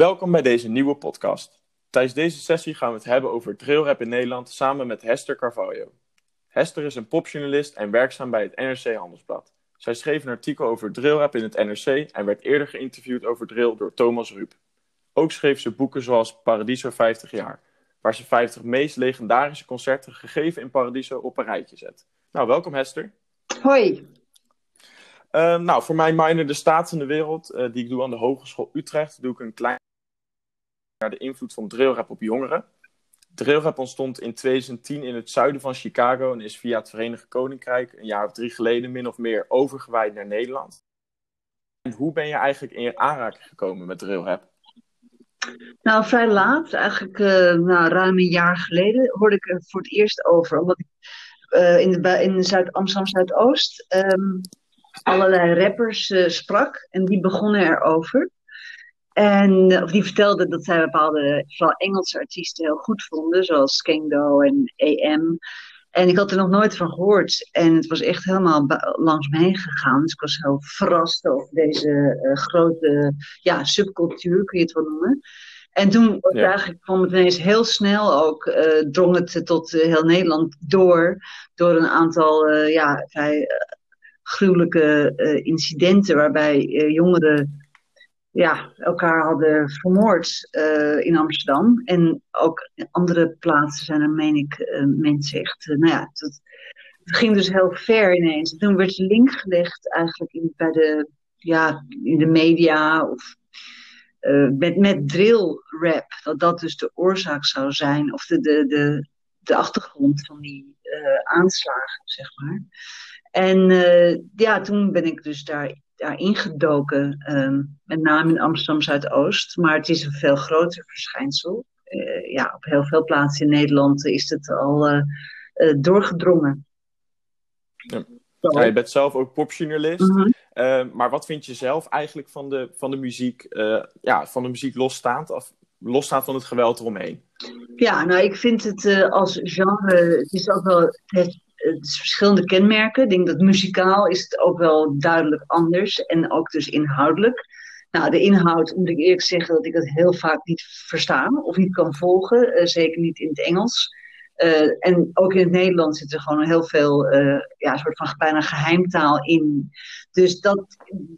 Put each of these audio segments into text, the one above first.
Welkom bij deze nieuwe podcast. Tijdens deze sessie gaan we het hebben over drillrap in Nederland samen met Hester Carvalho. Hester is een popjournalist en werkzaam bij het NRC Handelsblad. Zij schreef een artikel over drillrap in het NRC en werd eerder geïnterviewd over drill door Thomas Ruip. Ook schreef ze boeken zoals Paradiso 50 jaar, waar ze 50 meest legendarische concerten gegeven in Paradiso op een rijtje zet. Nou, welkom Hester. Hoi. Uh, nou, voor mijn minor De Staat in de Wereld, uh, die ik doe aan de Hogeschool Utrecht, doe ik een klein naar de invloed van drillrap op jongeren. Drillrap ontstond in 2010 in het zuiden van Chicago en is via het Verenigd Koninkrijk een jaar of drie geleden min of meer overgewaaid naar Nederland. En hoe ben je eigenlijk in aanraking gekomen met drillrap? Nou, vrij laat, eigenlijk uh, nou, ruim een jaar geleden, hoorde ik er voor het eerst over. Omdat ik uh, in, de, in Zuid Amsterdam Zuidoost um, allerlei rappers uh, sprak en die begonnen erover. En of die vertelden dat zij bepaalde, vooral Engelse artiesten, heel goed vonden, zoals Skengdo en AM. En ik had er nog nooit van gehoord. En het was echt helemaal langs me heen gegaan. Dus ik was heel verrast over deze uh, grote ja, subcultuur, kun je het wel noemen. En toen ja. eigenlijk kwam het ineens heel snel ook, uh, drong het tot uh, heel Nederland door. Door een aantal ja, vrij gruwelijke incidenten waarbij jongeren ja, elkaar hadden vermoord uh, in Amsterdam. En ook in andere plaatsen zijn er, meen ik, uh, mensen echt. Uh, nou ja, het, het, ging dus heel ver ineens. Toen werd de link gelegd eigenlijk in, bij de, ja, in de media of met, met drill rap. Dat dat dus de oorzaak zou zijn, of de, de, de, de achtergrond van die aanslagen, zeg maar. En ja, toen ben ik dus daar ja, ingedoken, um, met name in Amsterdam Zuidoost. Maar het is een veel groter verschijnsel. Uh, ja, op heel veel plaatsen in Nederland is het al uh, uh, doorgedrongen. Ja. Ja, je bent zelf ook popjournalist. Mm -hmm. maar wat vind je zelf eigenlijk van de, van de muziek, ja, van de muziek losstaand, of losstaand van het geweld eromheen? Ja, nou, ik vind het als genre, het is ook wel, het verschillende kenmerken. Ik denk dat muzikaal is het ook wel duidelijk anders en ook dus inhoudelijk. Nou, de inhoud moet ik eerlijk zeggen dat ik het heel vaak niet versta of niet kan volgen, uh, zeker niet in het Engels. Uh, en ook in het Nederlands zit er gewoon heel veel, uh, ja, soort van bijna geheimtaal in. Dus dat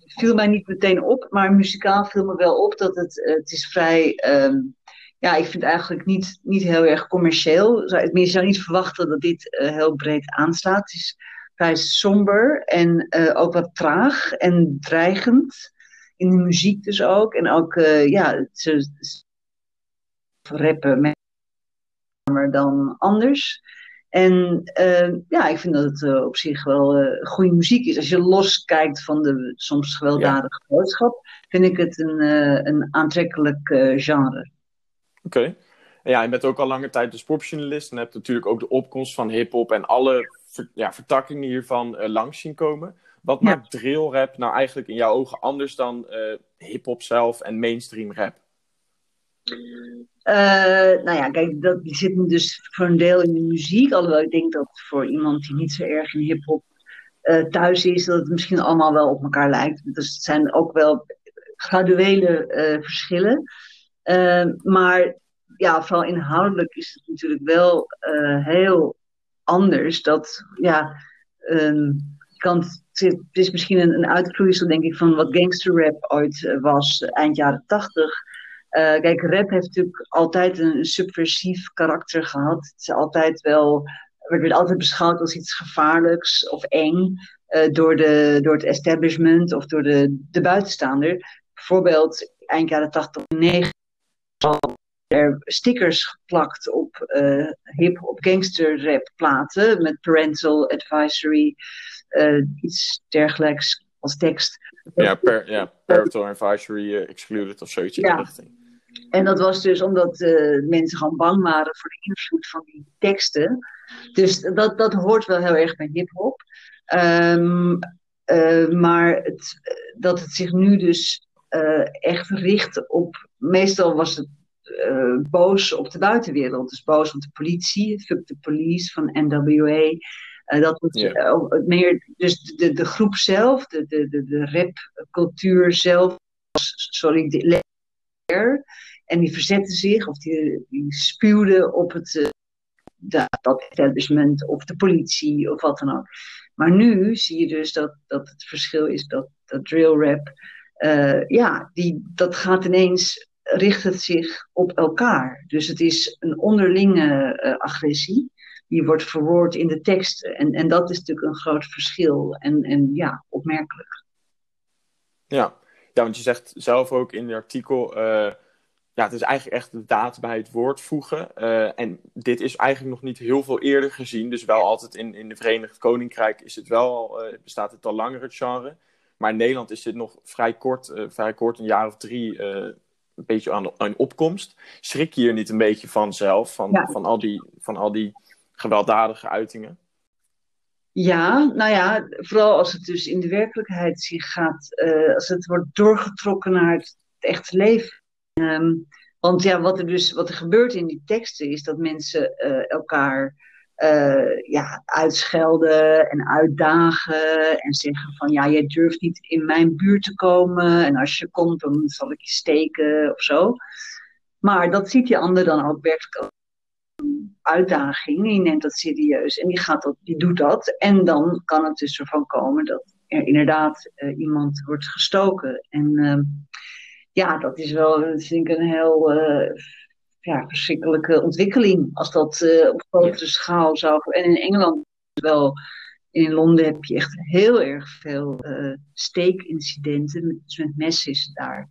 viel mij niet meteen op, maar muzikaal viel me wel op dat het, het is vrij um, ja, ik vind het eigenlijk niet, niet heel erg commercieel. Je zou niet verwachten dat dit uh, heel breed aanslaat. Het is vrij somber en uh, ook wat traag en dreigend. In de muziek dus ook. En ook, uh, ja, ze, ze rappen met dan anders. En ja, ik vind dat het op zich wel goede muziek is. Als je loskijkt van de soms gewelddadige ja. boodschap, vind ik het een, een aantrekkelijk genre. Oké. Okay. Ja, je bent ook al lange tijd de sportjournalist en hebt natuurlijk ook de opkomst van hip-hop en alle ver, ja, vertakkingen hiervan uh, langs zien komen. Wat ja. maakt drill rap nou eigenlijk in jouw ogen anders dan uh, hip-hop zelf en mainstream rap? Uh, nou ja, kijk, dat zit dus voor een deel in de muziek. Alhoewel ik denk dat voor iemand die niet zo erg in hip-hop thuis is, dat het misschien allemaal wel op elkaar lijkt. Dus het zijn ook wel graduele verschillen. Uh, maar ja, vooral inhoudelijk is het natuurlijk wel uh, heel anders. Dat, ja, um, kan, het is misschien een, een uitvloeisel, denk ik, van wat gangsterrap ooit uh, was, eind jaren tachtig. Uh, kijk, rap heeft natuurlijk altijd een subversief karakter gehad. Het is altijd wel, werd altijd beschouwd als iets gevaarlijks of eng door, de, door het establishment of door de, de buitenstaander. Bijvoorbeeld eind jaren 80, 90 er stickers geplakt op uh, hip op gangster rap platen met parental advisory, uh, iets dergelijks als tekst. Ja, per, ja parental advisory uh, excluded of zoiets in ja. de richting. En dat was dus omdat mensen gewoon bang waren voor de invloed van die teksten. Dus dat, dat hoort wel heel erg bij hip-hop. Um, maar het, dat het zich nu dus echt richt op. Meestal was het uh, boos op de buitenwereld. Dus boos op de politie, fuck the police van NWA. Uh, dat yeah. uh, meer, dus de, de groep zelf, de, de, de, de rapcultuur zelf, sorry, de, En die verzetten zich of die, die spuwden op het, dat establishment of de politie of wat dan ook. Maar nu zie je dus dat, dat het verschil is dat, dat drill rap, uh, ja, die, dat gaat ineens, richt het zich op elkaar. Dus het is een onderlinge uh, agressie die wordt verwoord in de teksten. En, en dat is natuurlijk een groot verschil en, en ja, opmerkelijk. Ja. ja, want je zegt zelf ook in het artikel, uh, ja, het is eigenlijk echt de daad bij het woord voegen. En dit is eigenlijk nog niet heel veel eerder gezien. Dus wel altijd in, in de Verenigd Koninkrijk is het wel, bestaat het al langer het genre. Maar in Nederland is dit nog vrij kort, vrij kort een jaar of drie, een beetje aan, aan opkomst. Schrik je hier niet een beetje van zelf, van, ja. van, al, die, van al die gewelddadige uitingen? Ja, nou ja, vooral als het dus in de werkelijkheid zich gaat, uh, als het wordt doorgetrokken naar het, echte leven. Um, want ja, wat er dus wat er gebeurt in die teksten is dat mensen elkaar uh, ja, uitschelden en uitdagen en zeggen van ja, jij durft niet in mijn buurt te komen en als je komt dan zal ik je steken of zo. Maar dat ziet die ander dan ook werkelijk uitdaging. Die neemt dat serieus en die, gaat dat, die doet dat. En dan kan het dus ervan komen dat er inderdaad uh, iemand wordt gestoken. En uh, ja, dat is wel, vind ik, een heel uh, ja, verschrikkelijke ontwikkeling. Als dat uh, op grotere schaal zou. En in Engeland wel. In Londen heb je echt heel erg veel steekincidenten. Met, het daar.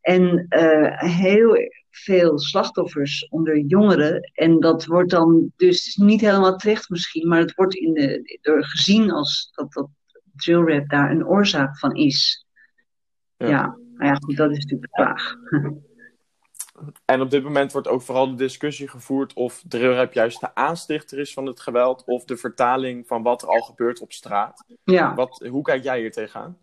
En heel veel slachtoffers onder jongeren. En dat wordt dan dus niet helemaal terecht misschien, maar het wordt in de, door gezien als dat, dat drillrap daar een oorzaak van is. Ja, ja nou ja, goed, dat is natuurlijk de vraag. En op dit moment wordt ook vooral de discussie gevoerd of drillrap juist de aanstichter is van het geweld of de vertaling van wat er al gebeurt op straat. Ja. Wat, hoe kijk jij hier tegenaan?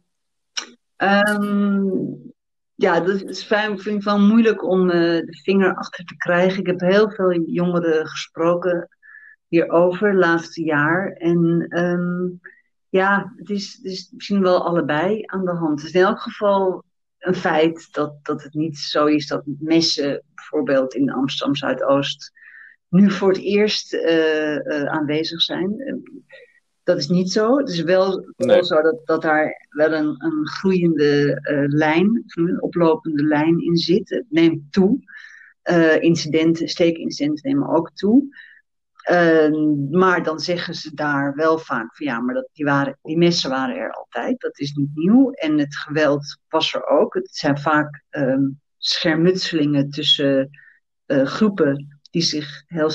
Um, ja, dat is. Ik vind het wel moeilijk om uh, de vinger achter te krijgen. Ik heb heel veel jongeren gesproken hierover, laatste jaar. En um, ja, het is, het is misschien wel allebei aan de hand. Is in elk geval een feit dat, dat het niet zo is dat messen, bijvoorbeeld in Amsterdam Zuidoost, nu voor het eerst uh, uh, aanwezig zijn dat is niet zo. Het is wel, nee. zo dat, dat daar wel een, een groeiende uh, lijn, een oplopende lijn in zit. Het neemt toe. Incidenten, steekincidenten nemen ook toe. Uh, maar dan zeggen ze daar wel vaak van ja, maar dat, die, waren, die messen waren er altijd. Dat is niet nieuw. En het geweld was er ook. Het zijn vaak um, schermutselingen tussen uh, groepen die zich heel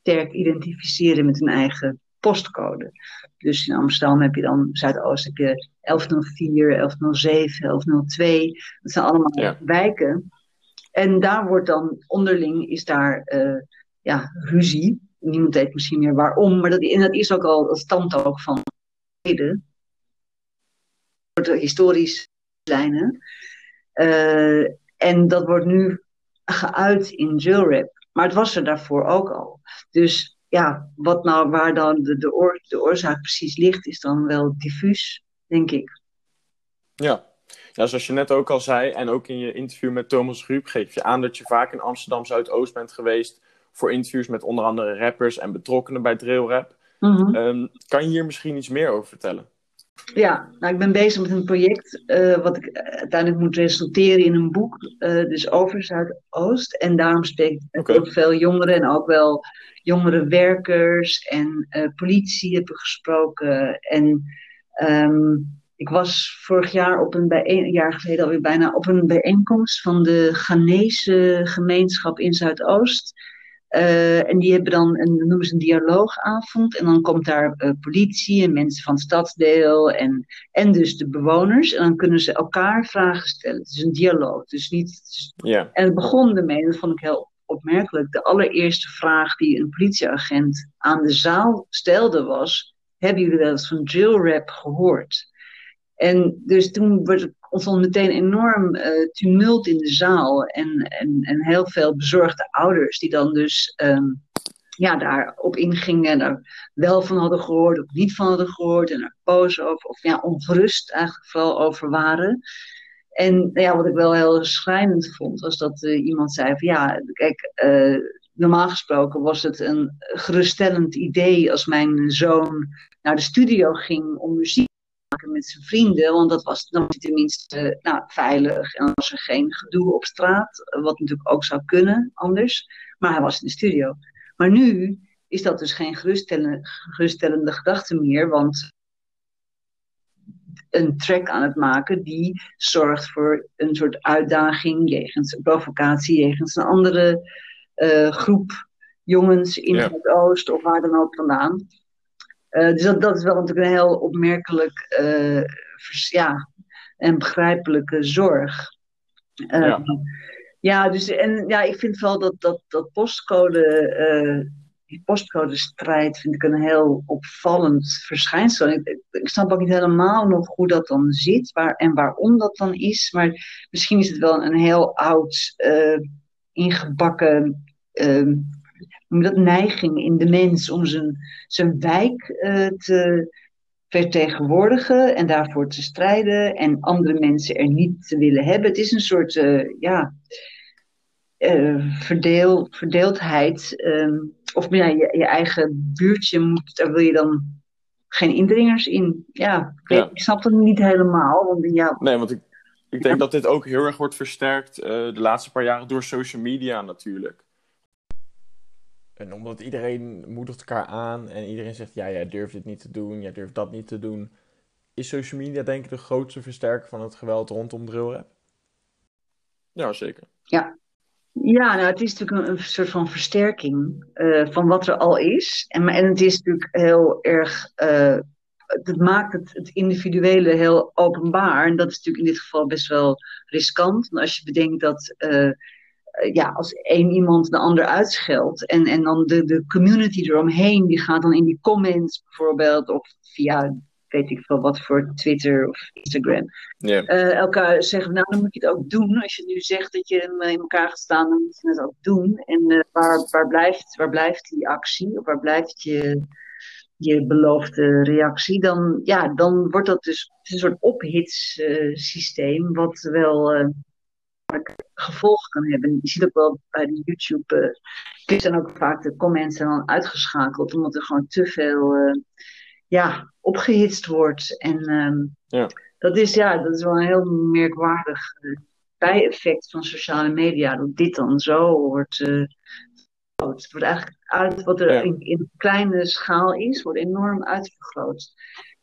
sterk identificeren met hun eigen postcode. Dus in Amsterdam heb je dan Zuidoost heb je 1104, 1107, 1102. Dat zijn allemaal ja. wijken. En daar wordt dan onderling is daar uh, ja, ruzie. Niemand weet misschien meer waarom, maar dat, en dat is ook al, dat stamt ook van heden. Historisch lijnen. Uh, en dat wordt nu geuit in jailrap. Maar het was er daarvoor ook al. Dus ja, wat nou, waar dan de, de, oor, de oorzaak precies ligt, is dan wel diffuus, denk ik. Ja. ja, zoals je net ook al zei, en ook in je interview met Thomas Ruip, geef je aan dat je vaak in Amsterdam Zuidoost bent geweest voor interviews met onder andere rappers en betrokkenen bij Trailrap. Mm -hmm. um, kan je hier misschien iets meer over vertellen? Ja, nou, ik ben bezig met een project uh, wat ik uiteindelijk moet resulteren in een boek, uh, dus over Zuidoost. En daarom spreek ik okay. heel veel jongeren en ook wel jongere werkers en uh, politie hebben gesproken. En um, ik was vorig jaar op een, bijeen, een jaar geleden alweer bijna op een bijeenkomst van de Ghanese gemeenschap in Zuidoost. Uh, en die hebben dan een, noemen ze een dialoogavond. En dan komt daar uh, politie en mensen van het stadsdeel en, en dus de bewoners. En dan kunnen ze elkaar vragen stellen. Het is een dialoog. Dus niet, yeah. En het begon ermee, dat vond ik heel opmerkelijk. De allereerste vraag die een politieagent aan de zaal stelde was: Hebben jullie wel eens van jailrap gehoord? En dus toen werd het ontstond meteen enorm uh, tumult in de zaal. En, en, en heel veel bezorgde ouders die dan dus um, ja, daarop ingingen en er wel van hadden gehoord of niet van hadden gehoord. En er boos over, of ja, ongerust eigenlijk vooral over waren. En ja, wat ik wel heel schrijnend vond, was dat uh, iemand zei van ja, kijk, uh, normaal gesproken was het een geruststellend idee als mijn zoon naar de studio ging om muziek maken met zijn vrienden, want dat was dan tenminste nou, veilig en was er geen gedoe op straat, wat natuurlijk ook zou kunnen anders, maar hij was in de studio. Maar nu is dat dus geen geruststellende, geruststellende gedachte meer, want een track aan het maken die zorgt voor een soort uitdaging jegens provocatie, jegens een andere uh, groep jongens in ja. het oosten of waar dan ook vandaan. Uh, dus dat, dat, is wel natuurlijk een heel opmerkelijk uh, ja, en begrijpelijke zorg. Ja. ja, dus en ja, ik vind wel dat, dat, dat postcode die postcodestrijd vind ik een heel opvallend verschijnsel. Ik, ik, snap ook niet helemaal nog hoe dat dan zit waar, en waarom dat dan is. Maar misschien is het wel een heel oud, ingebakken uh, dat neiging in de mens om zijn, zijn wijk uh, te vertegenwoordigen en daarvoor te strijden en andere mensen er niet te willen hebben. Het is een soort, ja, verdeel, verdeeldheid. Ehm, of ja, je, je, eigen buurtje moet, daar wil je dan geen indringers in. Ja, ik, ja. ik snap het niet helemaal. Want, ja, nee, want ik, ik denk dat dit ook heel erg wordt versterkt uh, de laatste paar jaren door social media natuurlijk. En omdat iedereen moedigt elkaar aan en iedereen zegt: ja, jij durft dit niet te doen, jij durft dat niet te doen. Is social media denk ik de grootste versterker van het geweld rondom drillrap? Ja, zeker. Ja, ja, nou, het is natuurlijk een, een soort van versterking uh, van wat er al is. En, en het is natuurlijk heel erg. Uh, het maakt het, het, individuele heel openbaar. En dat is natuurlijk in dit geval best wel riskant. Want als je bedenkt dat. Uh, ja, als één iemand de ander uitscheldt en, en dan de, de community eromheen, die gaat dan in die comments bijvoorbeeld, of via weet ik veel wat voor Twitter of Instagram. Yeah. Uh, elkaar zeggen, nou dan moet je het ook doen. Als je nu zegt dat je in elkaar gaat staan, dan moet je het ook doen. En uh, waar, waar, blijft, waar blijft die actie? Of waar blijft je, je beloofde reactie? Dan, ja, dan wordt dat dus een soort ophitssysteem, uh, wat wel uh, gevolgen kan hebben. Je ziet ook wel bij de YouTube, uh, zijn ook vaak de comments dan uitgeschakeld, omdat er gewoon te veel ja, opgehitst wordt. En um, ja. dat, is, ja, dat is wel een heel merkwaardig uh, bijeffect van sociale media. Dat dit dan zo wordt. Uh, het wordt eigenlijk uit wat er ja. in, in kleine schaal is, wordt enorm uitvergroot.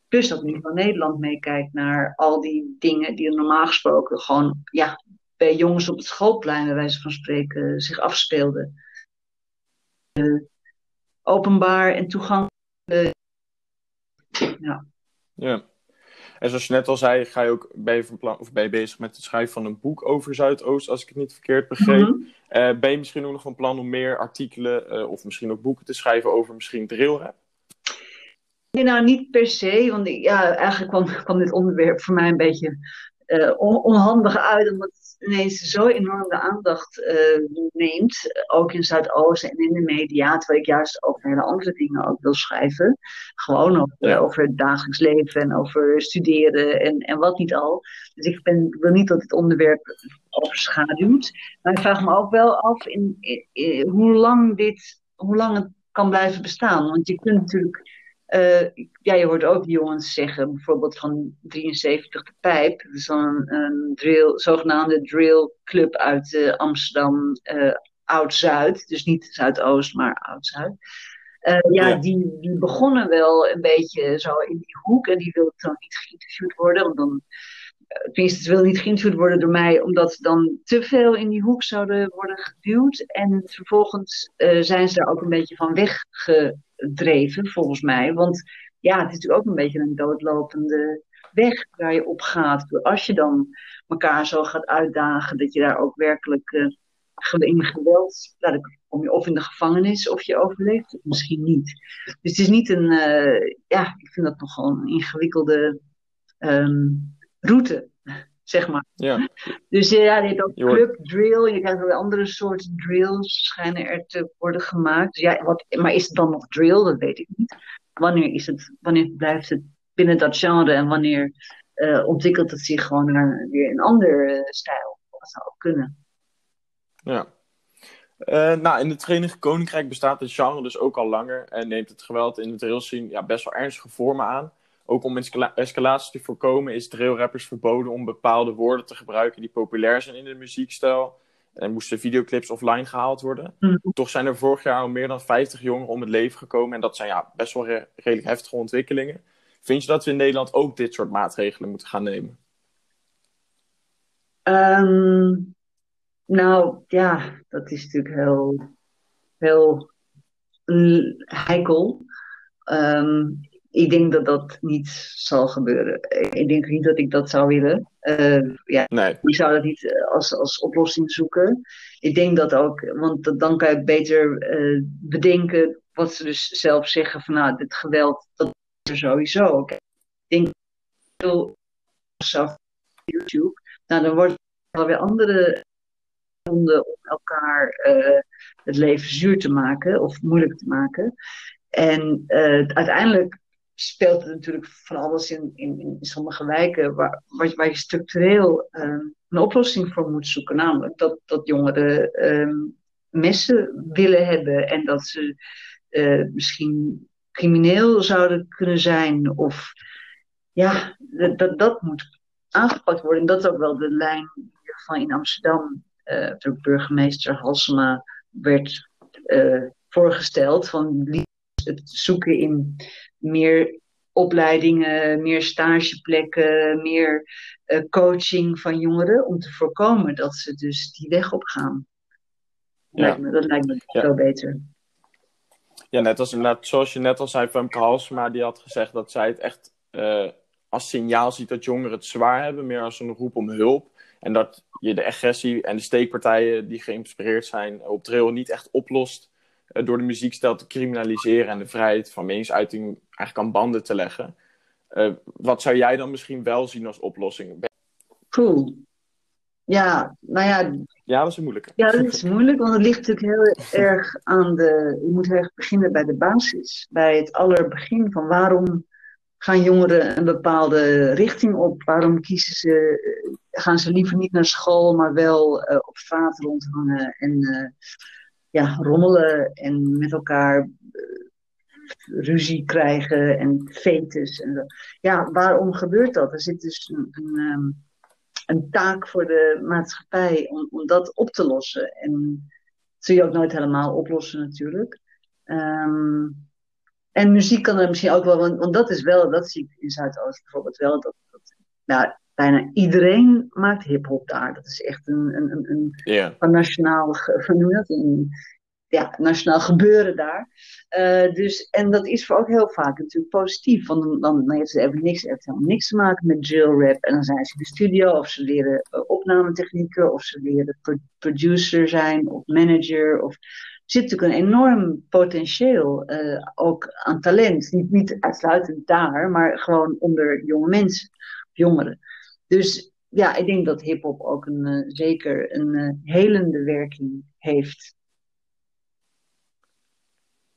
Plus dat nu van Nederland meekijkt naar al die dingen die normaal gesproken gewoon ja, bij jongens op het schoolplein, bij wijze van spreken, zich afspeelden. Uh, openbaar en toegankelijk ja. ja. En zoals je net al zei, ga je ook, ben, je van plan, of ben je bezig met het schrijven van een boek over Zuidoost, als ik het niet verkeerd begreep. Mm -hmm. ben je misschien ook nog van plan om meer artikelen uh, of misschien ook boeken te schrijven over misschien drillrap? Nee, nou niet per se, want ja, eigenlijk kwam, kwam dit onderwerp voor mij een beetje uh, onhandig uit, omdat het ineens zo enorm de aandacht uh, neemt, ook in Zuidoosten en in de media, terwijl ik juist over hele andere dingen ook wil schrijven. Gewoon over, ja. over het dagelijks leven en over studeren en, en wat niet al. Dus ik, ben, ik wil niet dat het onderwerp overschaduwt. Maar ik vraag me ook wel af in, in, in, hoe lang dit, hoe lang het kan blijven bestaan. Want je kunt natuurlijk uh, ja, je hoort ook jongens zeggen, bijvoorbeeld van 73 de Pijp, dat is dan een, een drill, zogenaamde drill club uit uh, Amsterdam uh, Oud-Zuid, dus niet Zuidoost, maar Oud-Zuid. Ja, ja, Die, die begonnen wel een beetje zo in die hoek en die wilden dan niet geïnterviewd worden, want dan tenminste, ze wilden niet geïnterviewd worden door mij, omdat ze dan te veel in die hoek zouden worden geduwd. En vervolgens zijn ze daar ook een beetje van weggedreven, volgens mij. Want ja, het is natuurlijk ook een beetje een doodlopende weg waar je op gaat. Als je dan elkaar zo gaat uitdagen, dat je daar ook werkelijk uh, in geweld, nou, je of in de gevangenis of je overleeft misschien niet. Dus het is niet een, uh, ja, ik vind dat nogal een ingewikkelde um, route, zeg maar. Ja. Dus ja, je hebt ook club drill, je krijgt ook andere soorten drills schijnen er te worden gemaakt. Dus ja, wat, maar is het dan nog drill? Dat weet ik niet. Wanneer, is het, wanneer blijft het binnen dat genre en wanneer uh, ontwikkelt het zich gewoon naar weer een ander stijl. Dat zou ook kunnen. Ja. nou, in het Verenigd Koninkrijk bestaat het genre dus ook al langer en neemt het geweld in het railscene ja, best wel ernstige vormen aan. Ook om escalatie te voorkomen is trailrappers verboden om bepaalde woorden te gebruiken die populair zijn in de muziekstijl. En moesten videoclips offline gehaald worden. Mhm. Toch zijn er vorig jaar al meer dan 50 jongeren om het leven gekomen. En dat zijn ja, best wel redelijk heftige ontwikkelingen. Vind je dat we in Nederland ook dit soort maatregelen moeten gaan nemen? Ehm, nou ja, dat is natuurlijk heel, heel heikel. Ehm, ik denk dat dat niet zal gebeuren. Ik denk niet dat ik dat zou willen. Uh, ja, nee. Ik zou dat niet eh, als, als oplossing zoeken. Ik denk dat ook, want dan kan je beter uh, bedenken wat ze dus zelf zeggen van nou, dit geweld, dat is er sowieso. Ik denk veel op YouTube, nou dan wordt er weer andere om elkaar uh, het leven zuur te maken of moeilijk te maken. En uh, uiteindelijk speelt natuurlijk van alles in, in, in sommige wijken waar, waar, je structureel um, een oplossing voor moet zoeken. Namelijk dat, dat jongeren um, messen willen hebben en dat ze uh, misschien crimineel zouden kunnen zijn. Of ja, dat, dat moet aangepakt worden. En dat is ook wel de lijn van in Amsterdam uh, door burgemeester Halsema werd uh, voorgesteld. Van het zoeken in meer opleidingen, meer stageplekken, meer uh, coaching van jongeren om te voorkomen dat ze dus die weg op gaan. Ja. Lijkt me, dat lijkt me ja. veel beter. Ja, net als, net, zoals je net al zei, Femke Halsema, die had gezegd dat zij het echt uh, als signaal ziet dat jongeren het zwaar hebben, meer als een roep om hulp. En dat je de agressie en de steekpartijen die geïnspireerd zijn op trail niet echt oplost door de muziekstijl te criminaliseren en de vrijheid van meningsuiting eigenlijk aan banden te leggen. Uh, wat zou jij dan misschien wel zien als oplossing? Cool. Ja, nou ja. Ja, dat is moeilijk. Ja, dat is moeilijk, want het ligt natuurlijk heel erg aan de. Je moet heel erg beginnen bij de basis. Bij het allerbegin van waarom gaan jongeren een bepaalde richting op? Waarom kiezen ze, gaan ze liever niet naar school, maar wel uh, op straat rondhangen en uh, ja, rommelen en met elkaar uh, ruzie krijgen en fetus en. Ja, waarom gebeurt dat? Er zit dus een, een, um, een taak voor de maatschappij om, om dat op te lossen. En dat zul je ook nooit helemaal oplossen natuurlijk. Um, en muziek kan er misschien ook wel, want, want dat is wel, dat zie ik in Zuidoost bijvoorbeeld wel, dat, dat nou, bijna iedereen maakt hip-hop daar. Dat is echt een, een, een, een, yeah. een nationaal? Een, ja, nationaal gebeuren daar. Uh, dus, en dat is voor ook heel vaak natuurlijk positief. Want dan, dan, dan heeft ze even niks, heeft helemaal niks te maken met drill rap. En dan zijn ze in de studio of ze leren uh, opnametechnieken of ze leren pro producer zijn of manager. Of, er zit natuurlijk een enorm potentieel uh, ook aan talent. Niet, niet uitsluitend daar, maar gewoon onder jonge mensen, jongeren. Dus ja, ik denk dat hip-hop ook een, uh, zeker een uh, helende werking heeft.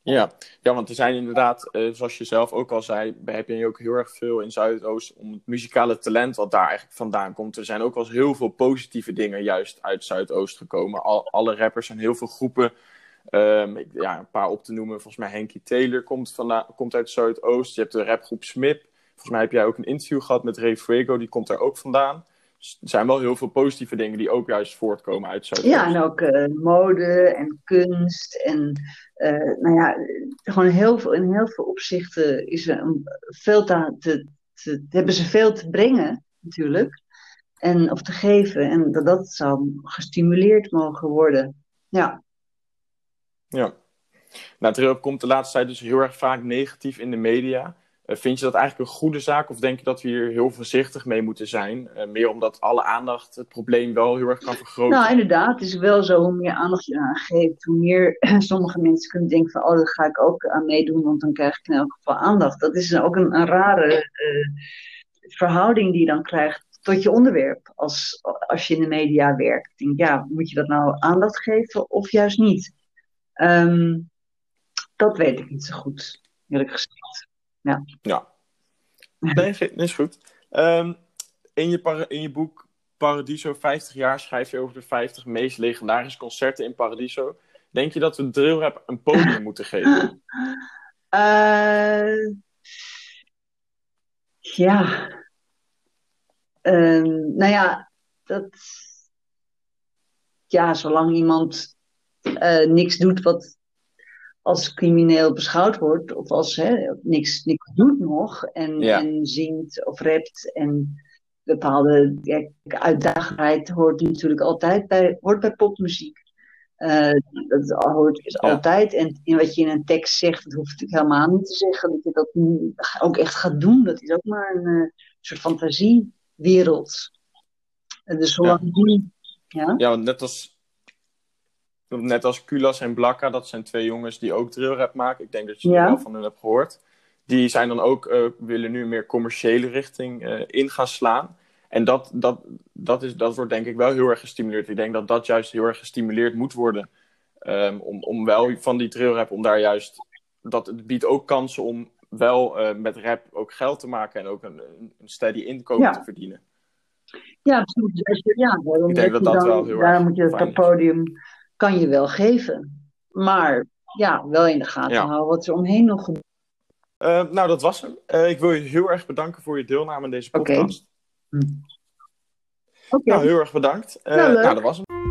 Ja. ja, want er zijn inderdaad, uh, zoals je zelf ook al zei, heb je ook heel erg veel in Zuidoost om het muzikale talent wat daar eigenlijk vandaan komt. Er zijn ook wel eens heel veel positieve dingen juist uit Zuidoost gekomen. Al, alle rappers en heel veel groepen Um, ja, een paar op te noemen. Volgens mij Henky Taylor komt, komt uit Zuidoost. Je hebt de rapgroep Smip. Volgens mij heb jij ook een interview gehad met Ray Fuego. Die komt daar ook vandaan. Dus er zijn wel heel veel positieve dingen die ook juist voortkomen uit Zuidoost. Ja, en ook uh, mode en kunst. En uh, nou ja, gewoon heel veel, in heel veel opzichten is er een, veel te, te, te, hebben ze veel te brengen, natuurlijk. En, of te geven. En dat, dat zou gestimuleerd mogen worden. Ja. Ja. Nou, komt de laatste tijd dus heel erg vaak negatief in de media. Uh, vind je dat eigenlijk een goede zaak of denk je dat we hier heel voorzichtig mee moeten zijn? Uh, meer omdat alle aandacht het probleem wel heel erg kan vergroten. Nou, inderdaad. Het is wel zo, hoe meer aandacht je aan geeft, hoe meer sommige mensen kunnen denken van, oh, daar ga ik ook aan meedoen, want dan krijg ik in elk geval aandacht. Dat is ook een, een rare uh, verhouding die je dan krijgt tot je onderwerp als, als je in de media werkt. Denk, ja, moet je dat nou aandacht geven of juist niet? Um, dat weet ik niet zo goed, eerlijk gezegd. Ja. ja. Nee, is goed. Um, in je, in je boek Paradiso 50 jaar schrijf je over de 50 meest legendarische concerten in Paradiso. Denk je dat we drillrap een podium moeten geven? Eh, ja. Ehm, nou ja, dat. Ja, zolang iemand eh, niks doet wat als crimineel beschouwd wordt, of als hè, niks, niks doet nog, en, Ja. en zingt of rapt en bepaalde ja, uitdagendheid hoort natuurlijk altijd bij, hoort bij popmuziek. Eh, dat hoort is Ja. altijd. En in wat je in een tekst zegt, dat hoeft natuurlijk helemaal niet te zeggen dat je dat ook echt gaat doen. Dat is ook maar een eh, soort fantasiewereld. En dus zolang die. Ja? Ja, want net als, net als Kulas en Blakka, dat zijn twee jongens die ook drillrap maken. Ik denk dat je Ja. er wel van hun hebt gehoord. Die zijn dan ook, eh, willen nu een meer commerciële richting eh, in gaan slaan. En dat, dat, dat, is, dat wordt denk ik wel heel erg gestimuleerd. Ik denk dat dat juist heel erg gestimuleerd moet worden. Ehm, om, om wel van die drillrap, om daar juist... Dat het biedt ook kansen om wel eh, met rap ook geld te maken. En ook een, een steady inkomen Ja. te verdienen. Ja, je- ja, Ik denk moet dat je dat wel heel erg moet je dat is. podium kan je wel geven. Maar ja, wel in de gaten Ja. houden wat er omheen nog gebeurt. Eh, nou, dat was hem. Eh, ik wil je heel erg bedanken voor je deelname aan deze Oké. podcast. Oké, Nou, heel erg bedankt. Nou, leuk. nou, dat was hem.